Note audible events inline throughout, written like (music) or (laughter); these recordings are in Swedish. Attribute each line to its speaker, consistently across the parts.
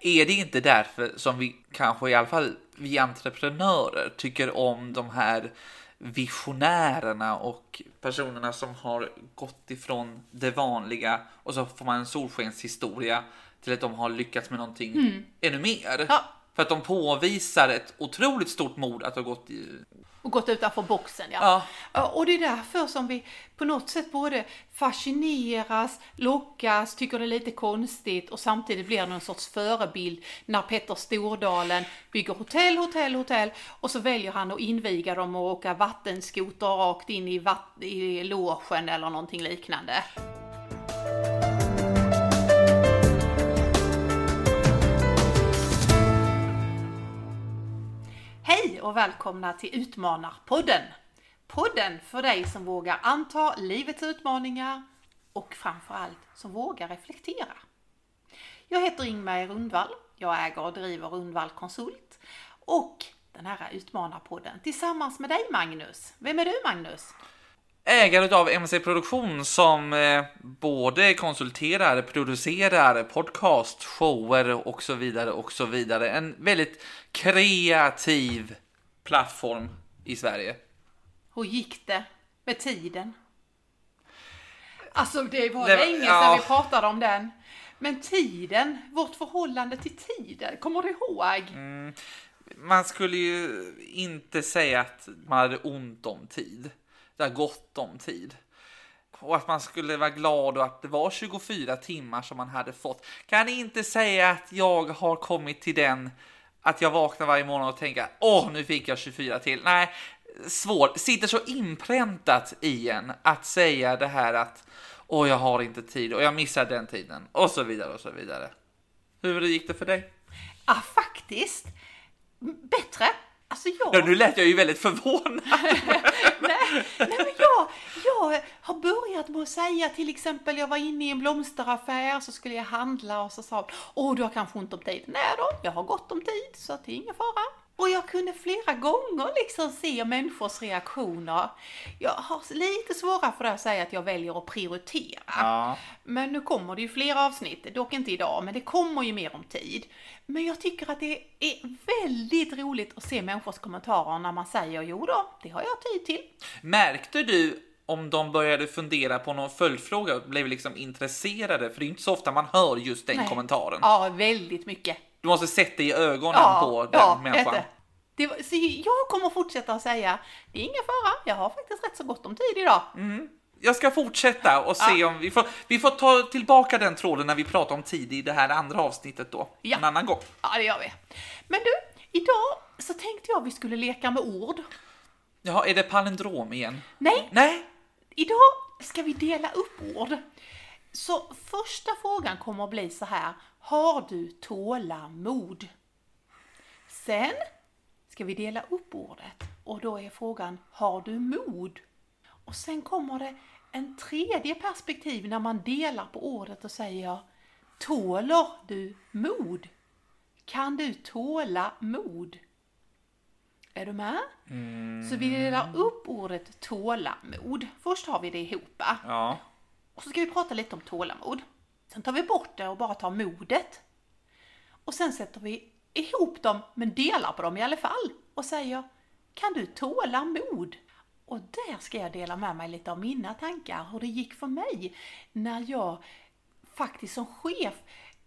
Speaker 1: Är det inte därför som vi kanske i alla fall vi entreprenörer tycker om de här visionärerna och personerna som har gått ifrån det vanliga och så får man en solskenshistoria till att de har lyckats med någonting mm. ännu mer. Ja. För att de påvisar ett otroligt stort mod att ha gått i
Speaker 2: och gått utanför boxen, ja. ja. Och det är därför som vi på något sätt både fascineras, lockas, tycker det är lite konstigt och samtidigt blir någon sorts förebild när Petter Stordalen bygger hotell, hotell, hotell och så väljer han att inviga dem och åka vattenskoter rakt in i, vatt i logen eller någonting liknande. Hej och välkomna till Utmanarpodden! Podden för dig som vågar anta livets utmaningar och framförallt som vågar reflektera. Jag heter Ingmar Rundvall. Jag äger och driver Rundvall Konsult och den här Utmanarpodden tillsammans med dig Magnus. Vem är du Magnus?
Speaker 1: Ägare av MC Produktion som eh, både konsulterar, producerar podcast, shower och så vidare och så vidare. En väldigt kreativ plattform i Sverige.
Speaker 2: Hur gick det med tiden? Alltså det var det, länge sedan ja. vi pratade om den. Men tiden, vårt förhållande till tiden, kommer du ihåg? Mm,
Speaker 1: man skulle ju inte säga att man hade ont om tid det har gott om tid. Och att man skulle vara glad och att det var 24 timmar som man hade fått. Kan inte säga att jag har kommit till den att jag vaknar varje morgon och tänker åh, nu fick jag 24 till. Nej, svårt. Sitter så inpräntat i en att säga det här att åh, jag har inte tid och jag missar den tiden och så vidare och så vidare. Hur gick det för dig?
Speaker 2: Ja, faktiskt bättre. Alltså jag...
Speaker 1: Ja, nu lät jag ju väldigt förvånad. (laughs)
Speaker 2: nej, nej, men jag, jag har börjat med att säga till exempel, jag var inne i en blomsteraffär så skulle jag handla och så sa åh du har kanske ont om tid. Nej då, jag har gott om tid så det är ingen fara. Och jag kunde flera gånger liksom se människors reaktioner. Jag har lite svårare för att säga att jag väljer att prioritera. Ja. Men nu kommer det ju fler avsnitt, dock inte idag, men det kommer ju mer om tid. Men jag tycker att det är väldigt roligt att se människors kommentarer när man säger jo då, det har jag tid till.
Speaker 1: Märkte du om de började fundera på någon följdfråga, blev liksom intresserade? För det är inte så ofta man hör just den Nej. kommentaren.
Speaker 2: Ja, väldigt mycket.
Speaker 1: Du måste sätta i ögonen ja, på den ja, människan.
Speaker 2: Det, så jag kommer fortsätta att säga, det är ingen fara, jag har faktiskt rätt så gott om tid idag. Mm.
Speaker 1: Jag ska fortsätta och se ja. om vi får, vi får ta tillbaka den tråden när vi pratar om tid i det här andra avsnittet då, ja. en annan gång.
Speaker 2: Ja, det gör vi. Men du, idag så tänkte jag vi skulle leka med ord.
Speaker 1: Jaha, är det palindrom igen?
Speaker 2: Nej.
Speaker 1: Nej.
Speaker 2: Idag ska vi dela upp ord. Så första frågan kommer att bli så här, har du tålamod? Sen ska vi dela upp ordet och då är frågan, har du mod? Och sen kommer det en tredje perspektiv när man delar på ordet och säger Tåler du mod? Kan du tåla mod? Är du med? Mm. Så vi delar upp ordet tålamod. Först har vi det ihop. Ja. Och så ska vi prata lite om tålamod. Sen tar vi bort det och bara tar modet. Och sen sätter vi ihop dem, men delar på dem i alla fall och säger Kan du tåla mod? Och där ska jag dela med mig lite av mina tankar, hur det gick för mig när jag faktiskt som chef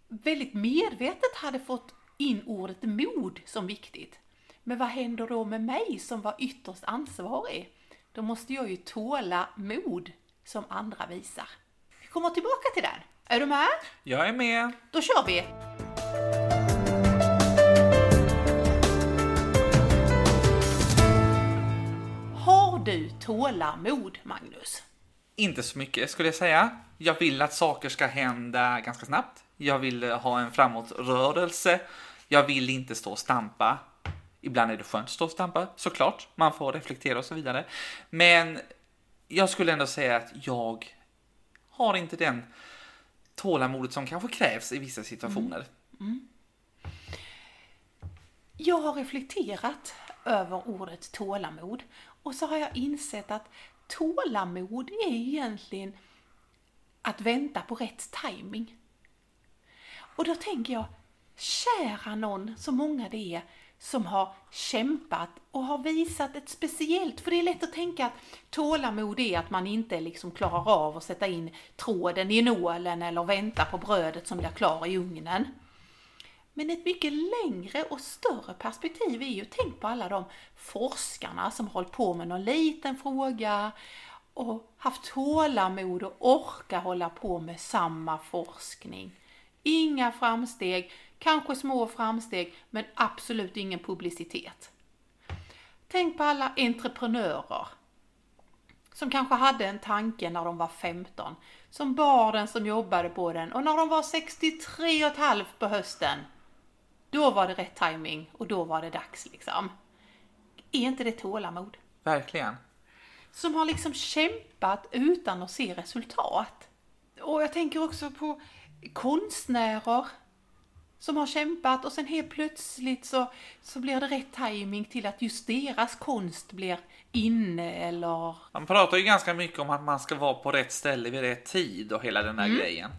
Speaker 2: väldigt medvetet hade fått in ordet mod som viktigt. Men vad händer då med mig som var ytterst ansvarig? Då måste jag ju tåla mod som andra visar. Vi kommer tillbaka till den. Är du med?
Speaker 1: Jag är med.
Speaker 2: Då kör vi! du tålamod, Magnus?
Speaker 1: Inte så mycket skulle jag säga. Jag vill att saker ska hända ganska snabbt. Jag vill ha en framåtrörelse. Jag vill inte stå och stampa. Ibland är det skönt att stå och stampa, såklart. Man får reflektera och så vidare. Men jag skulle ändå säga att jag har inte den tålamodet som kanske krävs i vissa situationer. Mm. Mm.
Speaker 2: Jag har reflekterat över ordet tålamod och så har jag insett att tålamod är egentligen att vänta på rätt timing. Och då tänker jag, kära någon, så många det är, som har kämpat och har visat ett speciellt, för det är lätt att tänka att tålamod är att man inte liksom klarar av att sätta in tråden i nålen eller vänta på brödet som blir klar i ugnen. Men ett mycket längre och större perspektiv är ju, tänk på alla de forskarna som har hållit på med någon liten fråga och haft tålamod och orka hålla på med samma forskning. Inga framsteg, kanske små framsteg, men absolut ingen publicitet. Tänk på alla entreprenörer som kanske hade en tanke när de var 15, som bar den som jobbade på den och när de var 63 och ett halvt på hösten, då var det rätt timing och då var det dags liksom. Är inte det tålamod?
Speaker 1: Verkligen.
Speaker 2: Som har liksom kämpat utan att se resultat. Och jag tänker också på konstnärer som har kämpat och sen helt plötsligt så, så blir det rätt timing till att just deras konst blir inne eller...
Speaker 1: Man pratar ju ganska mycket om att man ska vara på rätt ställe vid rätt tid och hela den där grejen.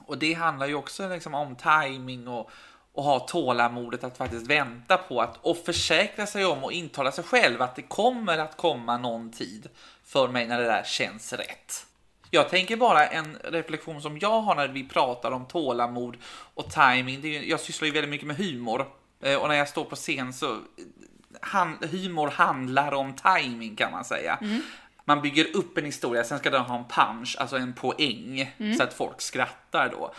Speaker 1: Och det handlar ju också liksom om timing och, och ha tålamodet att faktiskt vänta på att och försäkra sig om och intala sig själv att det kommer att komma någon tid för mig när det där känns rätt. Jag tänker bara en reflektion som jag har när vi pratar om tålamod och timing. Ju- jag sysslar ju väldigt mycket med humor Eh, och när jag står på scen så han, humor handlar om timing kan man säga. Man bygger upp en historia, sen ska den ha en punch, alltså en poäng, så att folk skrattar då.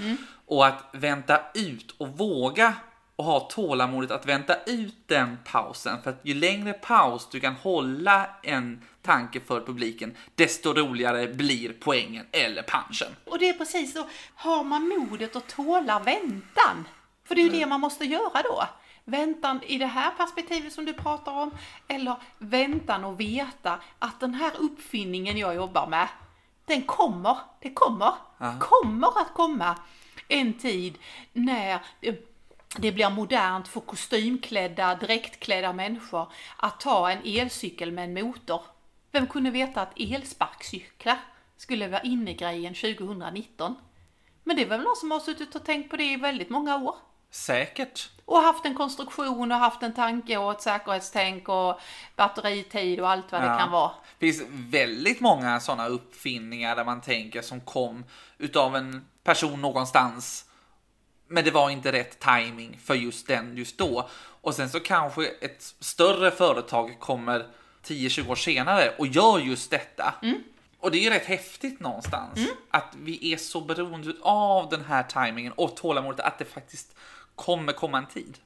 Speaker 1: Och att vänta ut och våga och ha tålamodet att vänta ut den pausen. För att ju längre paus du kan hålla en tanke för publiken, desto roligare blir poängen eller punchen.
Speaker 2: Och det är precis så, har man modet att tåla väntan? För det är ju det man måste göra då. Väntan i det här perspektivet som du pratar om, eller väntan och veta att den här uppfinningen jag jobbar med, den kommer, det kommer, kommer att komma en tid när det, det blir modernt för kostymklädda, dräktklädda människor att ta en elcykel med en motor. Vem kunde veta att elsparkcyklar skulle vara innegrejen 2019? Men det är väl någon som har suttit och tänkt på det i väldigt många år.
Speaker 1: Säkert.
Speaker 2: Och haft en konstruktion och haft en tanke och ett säkerhetstänk och batteritid och allt vad det
Speaker 1: Ja.
Speaker 2: kan vara.
Speaker 1: Det finns väldigt många sådana uppfinningar där man tänker som kom utav en person någonstans. Men det var inte rätt timing för just den just då. Och sen så kanske ett större företag kommer 10-20 år senare och gör just detta. Och det är ju rätt häftigt någonstans. Att vi är så beroende av den här timingen och tålamodet att det faktiskt kommer komma en tid.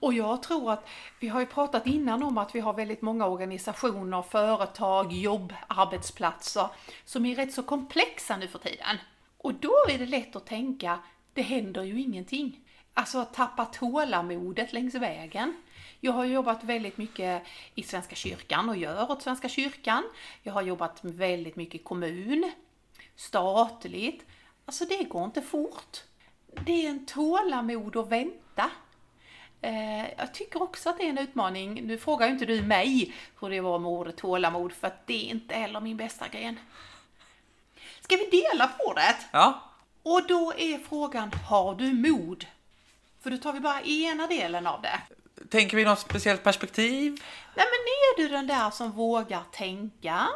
Speaker 2: Och jag tror att vi har ju pratat innan om att vi har väldigt många organisationer, företag, jobb, arbetsplatser som är rätt så komplexa nu för tiden. Och då är det lätt att tänka, det händer ju ingenting. Alltså att tappa tålamodet längs vägen. Jag har jobbat väldigt mycket i Svenska kyrkan och gör åt Svenska kyrkan. Jag har jobbat väldigt mycket i kommun, statligt. Alltså det går inte fort. Det är en tålamod att vänta. Eh, jag tycker också att det är en utmaning. Nu frågar ju inte du mig hur det var med ordet tålamod, för att det är inte heller min bästa gren. Ska vi dela på det?
Speaker 1: Ja,
Speaker 2: och då är frågan, har du mod? För då tar vi bara ena delen av det.
Speaker 1: tänker vi något speciellt perspektiv?
Speaker 2: Nej men är du den där som vågar tänka,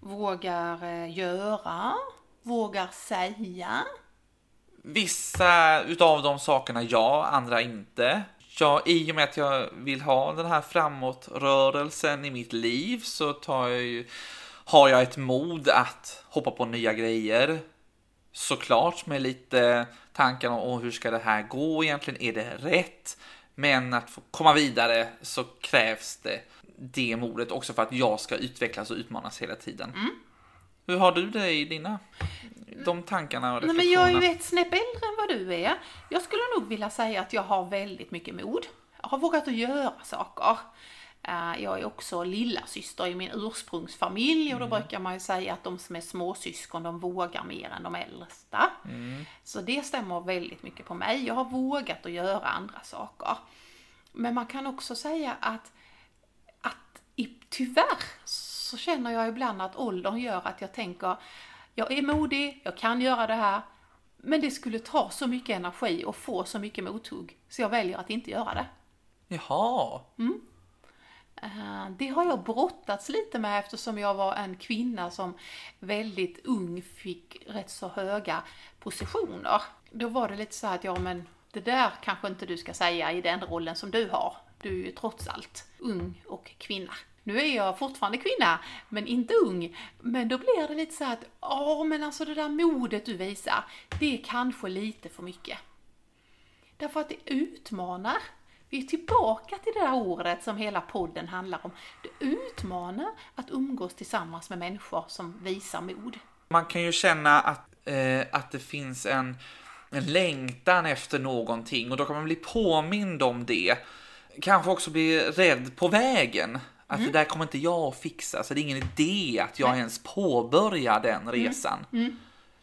Speaker 2: vågar eh, göra, vågar säga?
Speaker 1: Vissa utav de sakerna ja, andra inte. Ja, I och med att jag vill ha den här framåtrörelsen i mitt liv så tar jag ju, har jag ett mod att hoppa på nya grejer. Såklart med lite tankar om "Åh, hur ska det här gå egentligen, är det rätt? Men att få komma vidare så krävs det det modet också för att jag ska utvecklas och utmanas hela tiden. Hur har du det i dina de tankarna och
Speaker 2: Nej, men jag är ju ett snäpp äldre än vad du är. Jag skulle nog vilja säga att jag har väldigt mycket mod. Jag har vågat att göra saker. Eh, Jag är också lilla syster i min ursprungsfamilj och då brukar man ju säga att de som är småsyskon de vågar mer än de äldsta. Så det stämmer väldigt mycket på mig. Jag har vågat att göra andra saker. Men man kan också säga att, att i, tyvärr så känner jag ibland att åldern gör att jag tänker jag är modig, jag kan göra det här, Men det skulle ta så mycket energi och få så mycket mothugg, så jag väljer att inte göra det.
Speaker 1: Jaha.
Speaker 2: Eh, Eh, det har jag brottats lite med eftersom jag var en kvinna som väldigt ung fick rätt så höga positioner. Då var det lite så här att, ja men det där kanske inte du ska säga i den rollen som du har. Du är ju trots allt ung och kvinna. Nu är jag fortfarande kvinna, men inte ung. Men då blir det lite så här att, ja men alltså det där modet du visar, det är kanske lite för mycket. Därför att det utmanar. Vi är tillbaka till det där ordet som hela podden handlar om. Det utmanar att umgås tillsammans med människor som visar mod.
Speaker 1: Man kan ju känna att, eh, att det finns en, en längtan efter någonting och då kan man bli påmind om det. Kanske också bli rädd på vägen. Att det där kommer inte jag att fixa, så det är ingen idé att jag ens påbörjar den resan.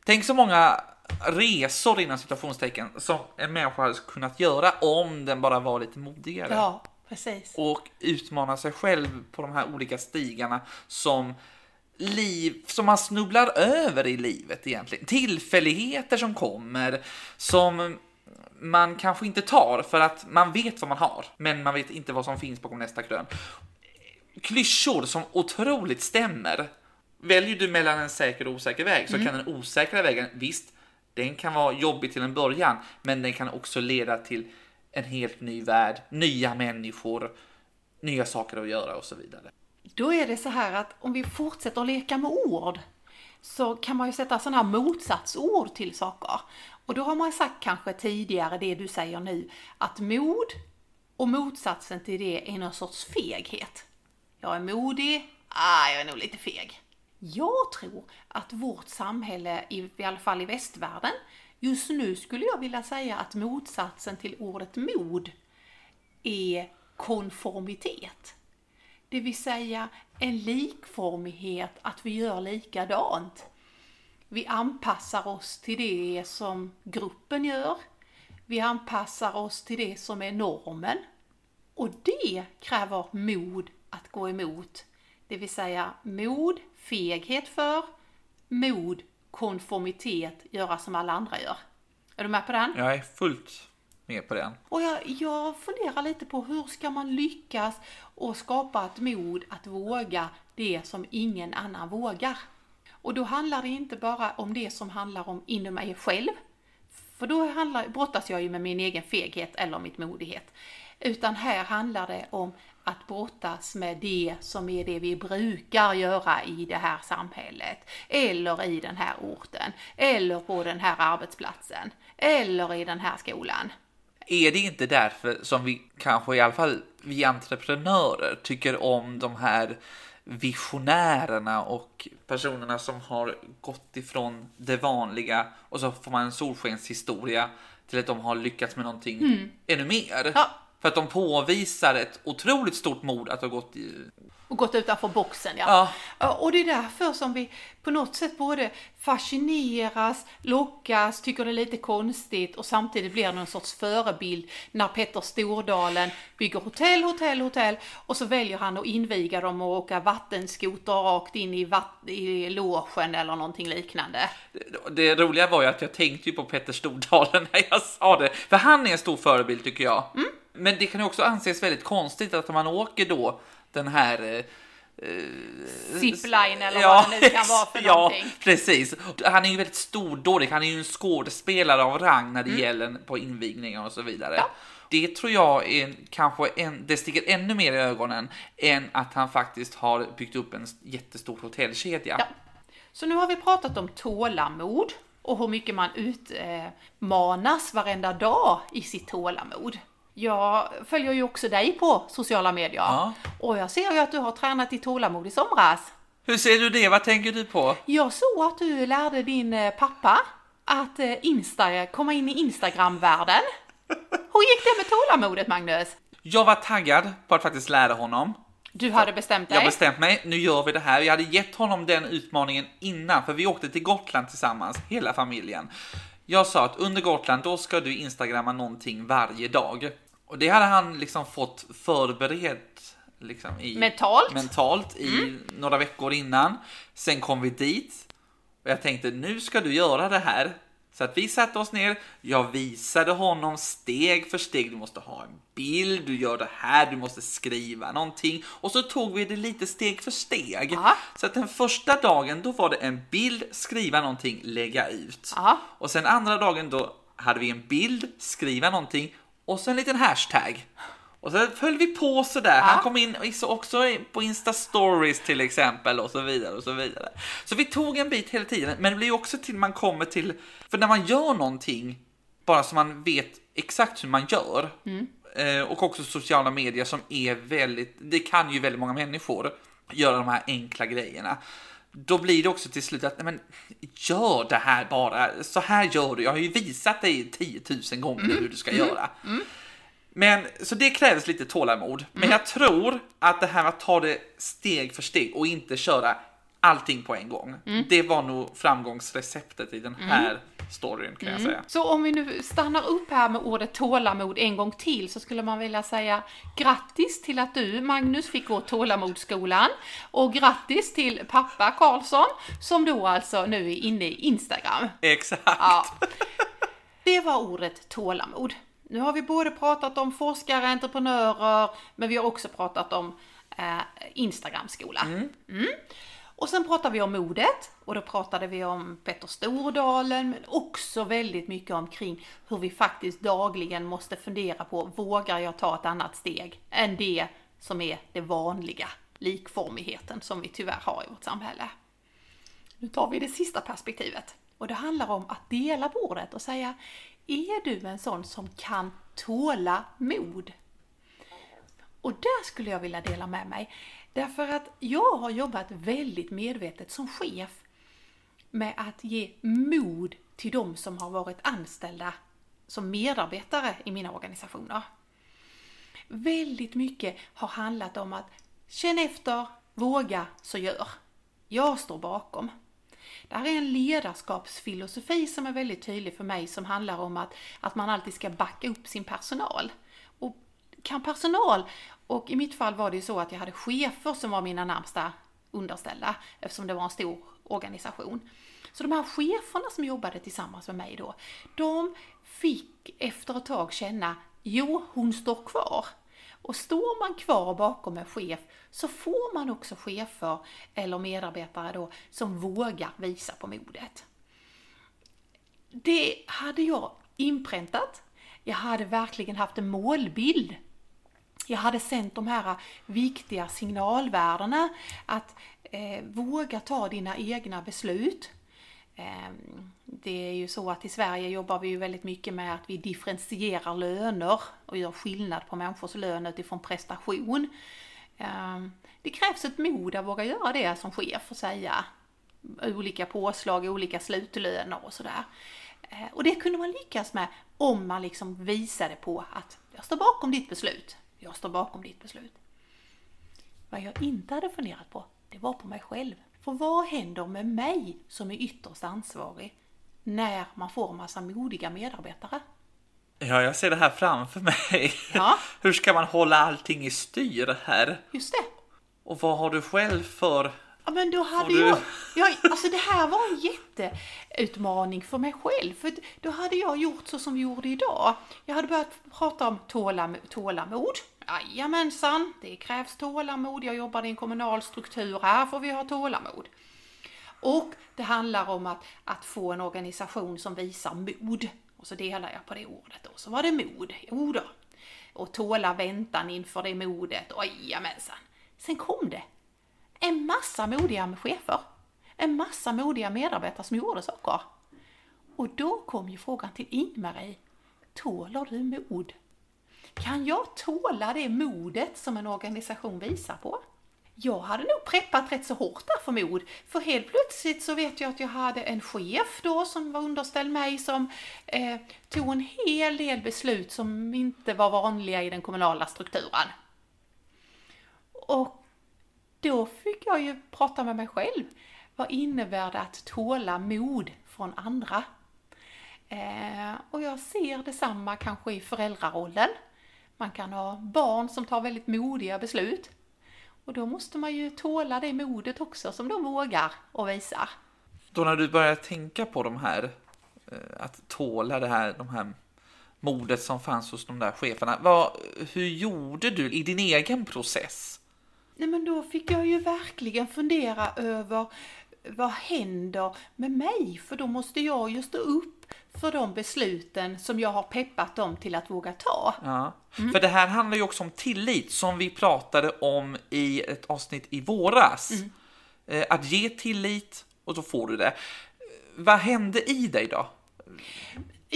Speaker 1: Tänk så många resor inom citationstecken som en människa hade kunnat göra om den bara var lite modigare.
Speaker 2: Ja, precis.
Speaker 1: och utmana sig själv på de här olika stigarna som liv som man snubblar över i livet egentligen. Tillfälligheter som kommer som man kanske inte tar för att man vet vad man har, men man vet inte vad som finns bakom nästa krön. Klyschor som otroligt stämmer. Väljer du mellan en säker och osäker väg så kan den osäkra vägen, visst, den kan vara jobbig till en början, men den kan också leda till en helt ny värld, nya människor, nya saker att göra och så vidare.
Speaker 2: Då är det så här att om vi fortsätter att leka med ord så kan man ju sätta sådana här motsatsord till saker. Och då har man sagt kanske tidigare det du säger nu, att mod och motsatsen till det är någon sorts feghet. Jag är modig, ah, jag är nog lite feg. Jag tror att vårt samhälle, i, alla fall i västvärlden, just nu skulle jag vilja säga att motsatsen till ordet mod är konformitet. Det vill säga en likformighet, att vi gör likadant. Vi anpassar oss till det som gruppen gör. Vi anpassar oss till det som är normen. Och det kräver mod att gå emot. Det vill säga mod, feghet för, mod, konformitet, göra som alla andra gör. Är du med på den?
Speaker 1: Jag är fullt med på den.
Speaker 2: Och jag, jag funderar lite på hur ska man lyckas och skapa ett mod att våga det som ingen annan vågar. Och då handlar det inte bara om det som handlar om inom mig själv, för då handlar, brottas jag ju med min egen feghet eller mitt modighet. Utan här handlar det om att brottas med det som är det vi brukar göra i det här samhället, eller i den här orten, eller på den här arbetsplatsen, eller i den här skolan.
Speaker 1: Är det inte därför som vi kanske i alla fall vi entreprenörer tycker om de här visionärerna och personerna som har gått ifrån det vanliga och så får man en solskenshistoria till att de har lyckats med någonting ännu mer.
Speaker 2: Ja.
Speaker 1: För att de påvisar ett otroligt stort mod att ha gått i...
Speaker 2: Och gått utanför boxen, ja.
Speaker 1: Ja.
Speaker 2: Och det är därför som vi på något sätt både fascineras, lockas, tycker det är lite konstigt och samtidigt blir någon sorts förebild när Petter Stordalen bygger hotell, hotell, hotell och så väljer han att inviga dem och åka vattenskoter rakt in i, vatt- i logen eller någonting liknande.
Speaker 1: Det, det roliga var ju att jag tänkte ju på Petter Stordalen när jag sa det. För han är en stor förebild tycker jag. Men det kan ju också anses väldigt konstigt att man åker då den här eh,
Speaker 2: Zipline eller vad det nu kan vara för (laughs)
Speaker 1: ja,
Speaker 2: någonting.
Speaker 1: precis. Han är ju väldigt stordådig. Han är ju en skådespelare av rang när det
Speaker 2: Mm.
Speaker 1: gäller på invigningar och så vidare. Det tror jag är kanske en, det sticker ännu mer i ögonen än att han faktiskt har byggt upp en jättestor hotellkedja.
Speaker 2: Ja. Så nu har vi pratat om tålamod och hur mycket man utmanas varenda dag i sitt tålamod. Jag följer ju också dig på sociala medier
Speaker 1: Ja.
Speaker 2: och jag ser ju att du har tränat i tålamod i somras.
Speaker 1: Hur ser du det? Vad tänker du på?
Speaker 2: Jag såg att du lärde din eh, pappa att eh, Insta, komma in i Instagram-världen. Hur gick det med tålamodet Magnus?
Speaker 1: Jag var taggad på att faktiskt lära honom.
Speaker 2: Du hade bestämt
Speaker 1: Jag
Speaker 2: dig?
Speaker 1: bestämt mig, nu gör vi det här. Jag hade gett honom den utmaningen innan, för vi åkte till Gotland tillsammans, hela familjen. Jag sa att under Gotland, då ska du instagramma någonting varje dag. Och det hade han liksom fått förberett liksom i,
Speaker 2: Mentalt?
Speaker 1: mentalt i några veckor innan. Sen kom vi dit och jag tänkte nu ska du göra det här Så att vi satte oss ner, jag visade honom steg för steg. Du måste ha en bild, du gör det här, du måste skriva någonting. Och så tog vi det lite steg för steg.
Speaker 2: Ja.
Speaker 1: Så att den första dagen, då var det en bild, skriva någonting, lägga ut.
Speaker 2: Ja.
Speaker 1: Och sen andra dagen då hade vi en bild, skriva någonting och så en liten hashtag. Och så höll vi på sådär. Han kom in också på Insta stories till exempel och så vidare och så vidare. Så vi tog en bit hela tiden, men det blir också till man kommer till, för när man gör någonting bara så man vet exakt hur man gör eh, och också sociala medier som är väldigt, det kan ju väldigt många människor göra de här enkla grejerna. Då blir det också till slut att, nej men gör det här bara, så här gör du. Jag har ju visat dig 10 000 gånger hur du ska göra. Men så det krävs lite tålamod. Men jag tror att det här att ta det steg för steg och inte köra allting på en gång. Det var nog framgångsreceptet i den här storyn kan jag säga.
Speaker 2: Så om vi nu stannar upp här med ordet tålamod en gång till så skulle man vilja säga grattis till att du, Magnus, fick gå tålamodsskolan och grattis till pappa Karlsson som då alltså nu är inne i Instagram.
Speaker 1: Exakt.
Speaker 2: Ja. Det var ordet tålamod. Nu har vi både pratat om forskare, entreprenörer, men vi har också pratat om eh, Instagramskola. Mm. Och sen pratade vi om modet och då pratade vi om Petter Stordalen men också väldigt mycket omkring hur vi faktiskt dagligen måste fundera på vågar jag ta ett annat steg än det som är det vanliga, likformigheten som vi tyvärr har i vårt samhälle. Nu tar vi det sista perspektivet och det handlar om att dela bordet och säga är du en sån som kan tåla mod? Och där skulle jag vilja dela med mig. Därför att jag har jobbat väldigt medvetet som chef med att ge mod till de som har varit anställda som medarbetare i mina organisationer. Väldigt mycket har handlat om att känn efter, våga, så gör. Jag står bakom. Det här är en ledarskapsfilosofi som är väldigt tydlig för mig som handlar om att, att man alltid ska backa upp sin personal. Och kan personal, och i mitt fall var det ju så att jag hade chefer som var mina närmsta underställda eftersom det var en stor organisation. Så de här cheferna som jobbade tillsammans med mig då, de fick efter ett tag känna, jo, hon står kvar. Och står man kvar bakom en chef så får man också chefer eller medarbetare då som vågar visa på modet. Det hade jag inpräntat. Jag hade verkligen haft en målbild. Jag hade sänt de här viktiga signalvärdena att eh, våga ta dina egna beslut. Eh, det är ju så att i Sverige jobbar vi ju väldigt mycket med att vi differentierar löner och gör skillnad på människors lön utifrån prestation. Eh, det krävs ett mod att våga göra det som chef och säga olika påslag, olika slutlöner och sådär. Eh, och det kunde man lyckas med om man liksom visade på att jag står bakom ditt beslut. Jag står bakom ditt beslut. Vad jag inte hade funderat på, det var på mig själv. För vad händer med mig som är ytterst ansvarig när man får en massa modiga medarbetare?
Speaker 1: Ja, jag ser det här framför mig.
Speaker 2: Ja. (laughs)
Speaker 1: Hur ska man hålla allting i styr här?
Speaker 2: Just det.
Speaker 1: Och vad har du själv för...
Speaker 2: Ja men då hade
Speaker 1: du-
Speaker 2: jag, jag, alltså det här var en jätteutmaning för mig själv. För då hade jag gjort så som vi gjorde idag. Jag hade börjat prata om tålam, tålamod. Jajamensan, det krävs tålamod. Jag jobbar i en kommunal struktur, här får vi ha tålamod. Och det handlar om att, att få en organisation som visar mod. Och så delar jag på det ordet då. Så var det mod, jo då. Och tåla väntan inför det modet, jajamensan. Sen kom det en massa modiga chefer. En massa modiga medarbetare som gjorde saker. Och då kom ju frågan till Ingmarie. Tåler du mod? Kan jag tåla det modet som en organisation visar på? Jag hade nog preppat rätt så hårt där för mod. För helt plötsligt så vet jag att jag hade en chef då som var underställd mig som eh, tog en hel del beslut som inte var vanliga i den kommunala strukturen. Och då fick jag ju prata med mig själv. Vad innebär det att tåla mod från andra? Eh, och jag ser detsamma kanske i föräldrarollen. Man kan ha barn som tar väldigt modiga beslut. Och då måste man ju tåla det modet också som de vågar och visar.
Speaker 1: Då när du börjar tänka på de här eh, att tåla det här, de här modet som fanns hos de där cheferna. Vad, hur gjorde du i din egen process?
Speaker 2: Nej men då fick jag ju verkligen fundera över vad händer med mig? För då måste jag ju stå upp för de besluten som jag har peppat dem till att våga ta.
Speaker 1: Ja. För det här handlar ju också om tillit som vi pratade om i ett avsnitt i våras. Eh, Att ge tillit och då får du det. Vad hände i dig då?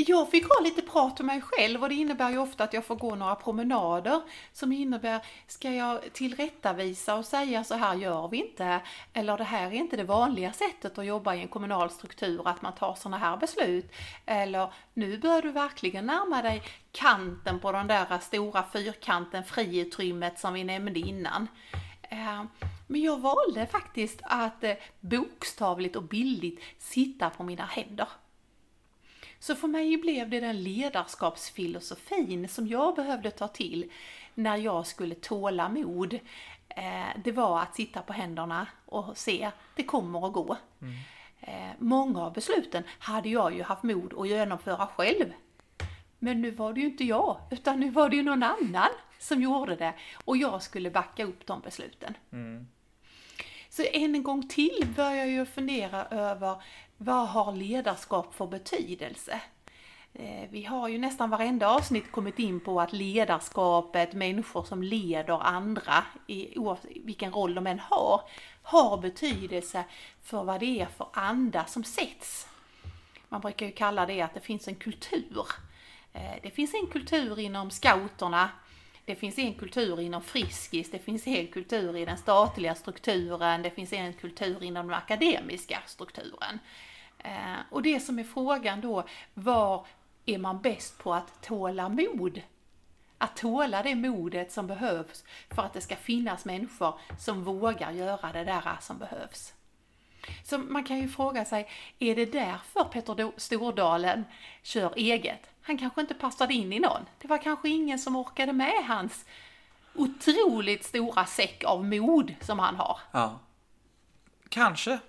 Speaker 2: Jag fick ha lite prat med mig själv och det innebär ju ofta att jag får gå några promenader som innebär, ska jag tillrättavisa och säga så här gör vi inte? Eller det här är inte det vanliga sättet att jobba i en kommunal struktur, att man tar sådana här beslut. Eller nu bör du verkligen närma dig kanten på den där stora fyrkanten, friutrymmet som vi nämnde innan. Eh, men jag valde faktiskt att eh, bokstavligt och bildligt sitta på mina händer. Så för mig blev det den ledarskapsfilosofin som jag behövde ta till när jag skulle tåla mod. Eh, Det var att sitta på händerna och se, det kommer att gå. Eh, Många av besluten hade jag ju haft mod att genomföra själv. Men nu var det ju inte jag, utan nu var det ju någon annan som gjorde det och jag skulle backa upp de besluten. Så än en gång till börjar jag ju fundera över vad har ledarskap för betydelse? Eh, vi har ju nästan varenda avsnitt kommit in på att ledarskapet, människor som leder andra, oavsett vilken roll de än har, har betydelse för vad det är för anda som sätts. Man brukar ju kalla det att det finns en kultur. Eh, det finns en kultur inom scouterna, det finns en kultur inom Friskis, det finns en kultur i den statliga strukturen, det finns en kultur inom den akademiska strukturen. Eh, Och det som är frågan då, var är man bäst på att tåla mod? Att tåla det modet som behövs för att det ska finnas människor som vågar göra det där som behövs. Så man kan ju fråga sig, är det därför Petter Stordalen kör eget? Han kanske inte passade in i någon. Det var kanske ingen som orkade med hans otroligt stora säck av mod som han har.
Speaker 1: Ja. Kanske.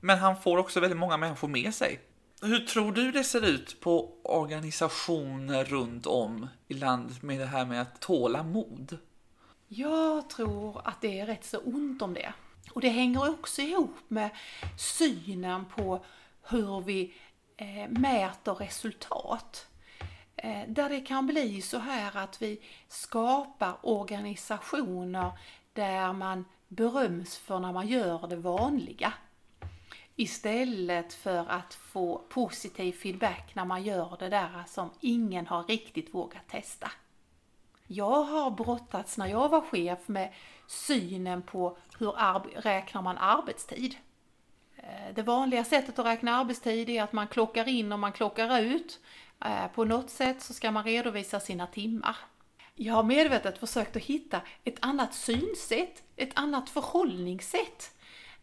Speaker 1: Men han får också väldigt många människor med sig. Hur tror du det ser ut på organisationer runt om i landet med det här med att tåla mod?
Speaker 2: Jag tror att det är rätt så ont om det. Och det hänger också ihop med synen på hur vi eh, mäter resultat. Eh, där det kan bli så här att vi skapar organisationer där man beröms för när man gör det vanliga. Istället för att få positiv feedback när man gör det där som ingen har riktigt vågat testa. Jag har brottats när jag var chef med synen på hur räknar man arbetstid. Eh, det vanliga sättet att räkna arbetstid är att man klockar in och man klockar ut. Eh, på något sätt så ska man redovisa sina timmar. Jag har medvetet försökt att hitta ett annat synsätt, ett annat förhållningssätt.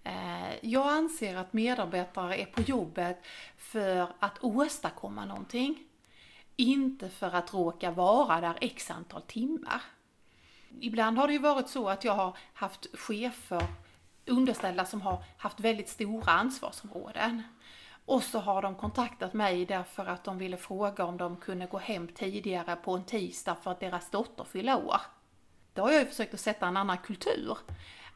Speaker 2: Eh, jag anser att medarbetare är på jobbet för att åstadkomma någonting. Inte för att råka vara där x antal timmar. Ibland har det ju varit så att jag har haft chefer, underställda som har haft väldigt stora ansvarsområden. Och så har de kontaktat mig därför att de ville fråga om de kunde gå hem tidigare på en tisdag för att deras dotter fyller år. Då har jag ju försökt att sätta en annan kultur.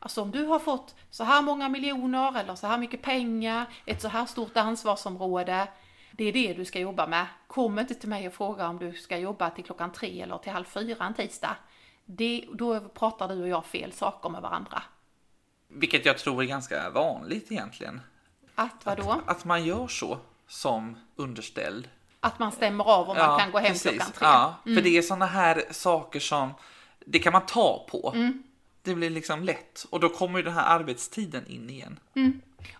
Speaker 2: Alltså om du har fått så här många miljoner eller så här mycket pengar, ett så här stort ansvarsområde, det är det du ska jobba med. Kom inte till mig och fråga om du ska jobba till klockan tre eller till halv fyra en tisdag. Det, då pratar du och jag fel saker med varandra.
Speaker 1: Vilket jag tror är ganska vanligt egentligen.
Speaker 2: Att vadå?
Speaker 1: Att man gör så som underställd.
Speaker 2: Att man stämmer av om man kan gå hem
Speaker 1: precis.
Speaker 2: klockan tre. Mm.
Speaker 1: Ja, för det är sådana här saker som det kan man ta på.
Speaker 2: Mm.
Speaker 1: Det blir liksom lätt och då kommer ju den här arbetstiden in igen.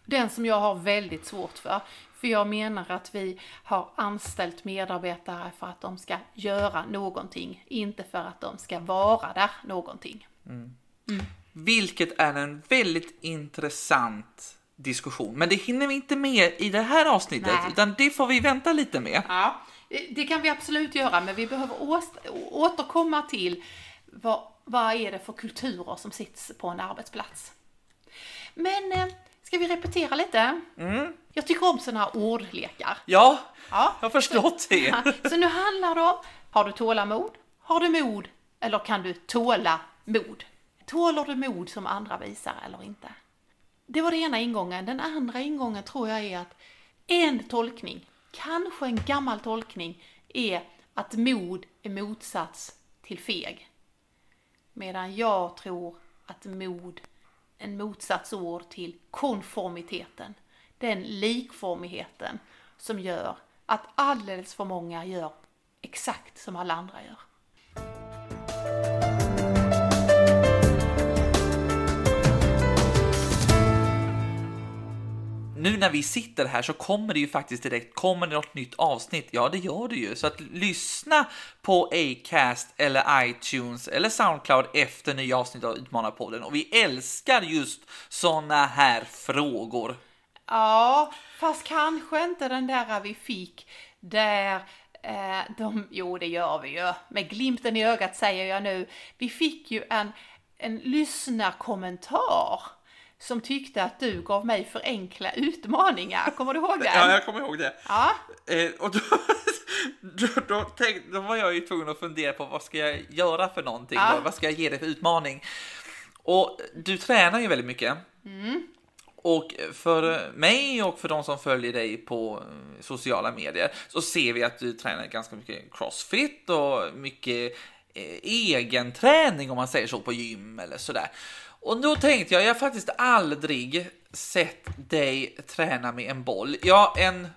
Speaker 2: Den som jag har väldigt svårt för. För jag menar att vi har anställt medarbetare för att de ska göra någonting, inte för att de ska vara där någonting.
Speaker 1: Vilket är en väldigt intressant diskussion. Men det hinner vi inte med i det här avsnittet,
Speaker 2: Nej.
Speaker 1: utan det får vi vänta lite med.
Speaker 2: Ja, det kan vi absolut göra, men vi behöver återkomma till vad, vad är det för kulturer som sitter på en arbetsplats. Men eh, ska vi repetera lite?
Speaker 1: Mm.
Speaker 2: Jag tycker om sådana här ordlekar.
Speaker 1: Ja,
Speaker 2: Ja.
Speaker 1: jag har förstått (laughs) det.
Speaker 2: Så nu handlar det om, har du tålamod? Har du mod? Eller kan du tåla mod? Tåler du mod som andra visar eller inte? Det var den ena ingången. Den andra ingången tror jag är att en tolkning, kanske en gammal tolkning, är att mod är motsats till feg. Medan jag tror att mod är en motsatsord till konformiteten. Den likformigheten som gör att alldeles för många gör exakt som alla andra gör.
Speaker 1: Nu när vi sitter här så kommer det ju faktiskt direkt, kommer det något nytt avsnitt? Ja, det gör det ju. Så att lyssna på Acast eller iTunes eller Soundcloud efter nya avsnitt av Utmanarpodden. Och vi älskar just sådana här frågor.
Speaker 2: Ja, fast kanske inte den där vi fick där eh, de, jo det gör vi ju, med glimten i ögat säger jag nu, vi fick ju en, en lyssnarkommentar som tyckte att du gav mig för enkla utmaningar, kommer du ihåg den?
Speaker 1: Ja, jag kommer ihåg det.
Speaker 2: Ja,
Speaker 1: Eh, och då, (laughs) då, då, tänk, då var jag ju tvungen att fundera på vad ska jag göra för någonting?
Speaker 2: Ja.
Speaker 1: Vad ska jag ge dig för utmaning? Och du tränar ju väldigt mycket.
Speaker 2: Mm.
Speaker 1: Och för mig och för de som följer dig på sociala medier så ser vi att du tränar ganska mycket crossfit och mycket eh, egen träning om man säger så på gym eller sådär. Och då tänkte jag, jag har faktiskt aldrig sett dig träna med en boll. Ja, en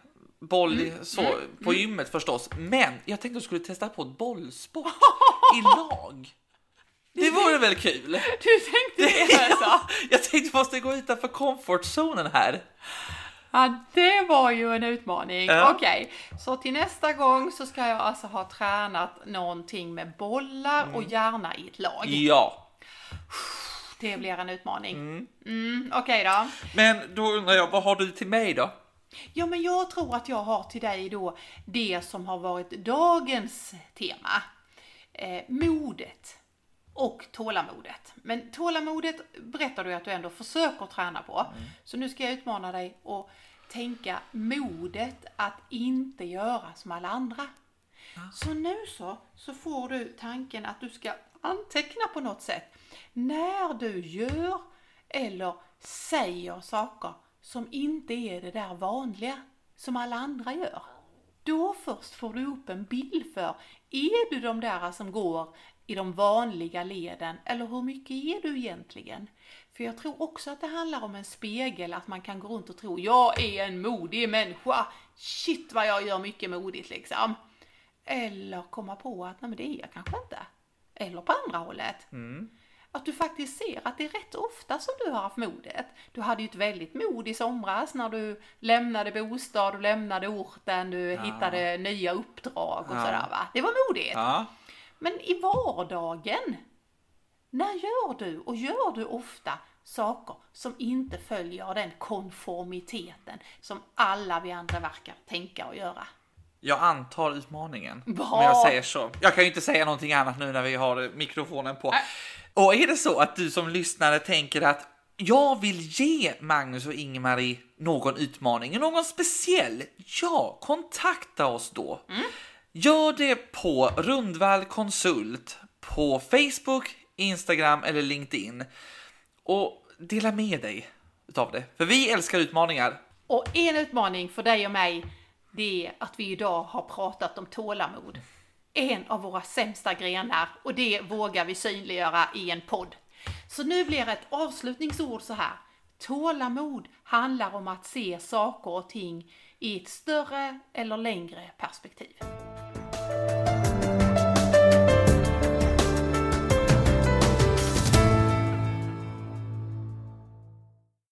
Speaker 1: boll i- så, på gymmet förstås, men jag tänkte att du skulle testa på ett bollsport i (laughs) lag. Det vore väl kul?
Speaker 2: du tänkte det (laughs) alltså?
Speaker 1: Jag tänkte vi måste gå utanför comfortzonen här.
Speaker 2: Ja, det var ju en utmaning.
Speaker 1: Ja.
Speaker 2: Okej, så till nästa gång så ska jag alltså ha tränat någonting med bollar och gärna i ett lag.
Speaker 1: Ja,
Speaker 2: Det blir en utmaning. Mm, Okej då.
Speaker 1: men då undrar jag, vad har du till mig då?
Speaker 2: Ja, men jag tror att jag har till dig då det som har varit dagens tema. Eh, modet och tålamodet. Men tålamodet berättar du att du ändå försöker träna på. Så nu ska jag utmana dig att tänka modet att inte göra som alla andra. Så nu så, så får du tanken att du ska anteckna på något sätt när du gör eller säger saker som inte är det där vanliga som alla andra gör. Då först får du upp en bild för, är du de där som går i de vanliga leden eller hur mycket är du egentligen? För jag tror också att det handlar om en spegel, att man kan gå runt och tro, jag är en modig människa, shit vad jag gör mycket modigt liksom. Eller komma på att nej men det är jag kanske inte. Eller på andra hållet. Att du faktiskt ser att det är rätt ofta som du har haft modet. Du hade ju ett väldigt mod i somras när du lämnade bostad, du lämnade orten, du hittade nya uppdrag och
Speaker 1: Ja.
Speaker 2: sådär va. Det var modigt.
Speaker 1: Ja.
Speaker 2: Men i vardagen, när gör du och gör du ofta saker som inte följer den konformiteten som alla vi andra verkar tänka och göra?
Speaker 1: Jag antar utmaningen.
Speaker 2: Bra.
Speaker 1: Om jag säger så. Jag kan ju inte säga någonting annat nu när vi har mikrofonen på.
Speaker 2: Nej.
Speaker 1: Och är det så att du som lyssnare tänker att jag vill ge Magnus och Ingmarie någon utmaning, någon speciell, ja, kontakta oss då. Gör det på Rundvall Konsult på Facebook, Instagram eller LinkedIn och dela med dig utav det. För vi älskar utmaningar.
Speaker 2: Och en utmaning för dig och mig, det är att vi idag har pratat om tålamod. En av våra sämsta grenar och det vågar vi synliggöra i en podd. Så nu blir ett avslutningsord så här. Tålamod handlar om att se saker och ting i ett större eller längre perspektiv.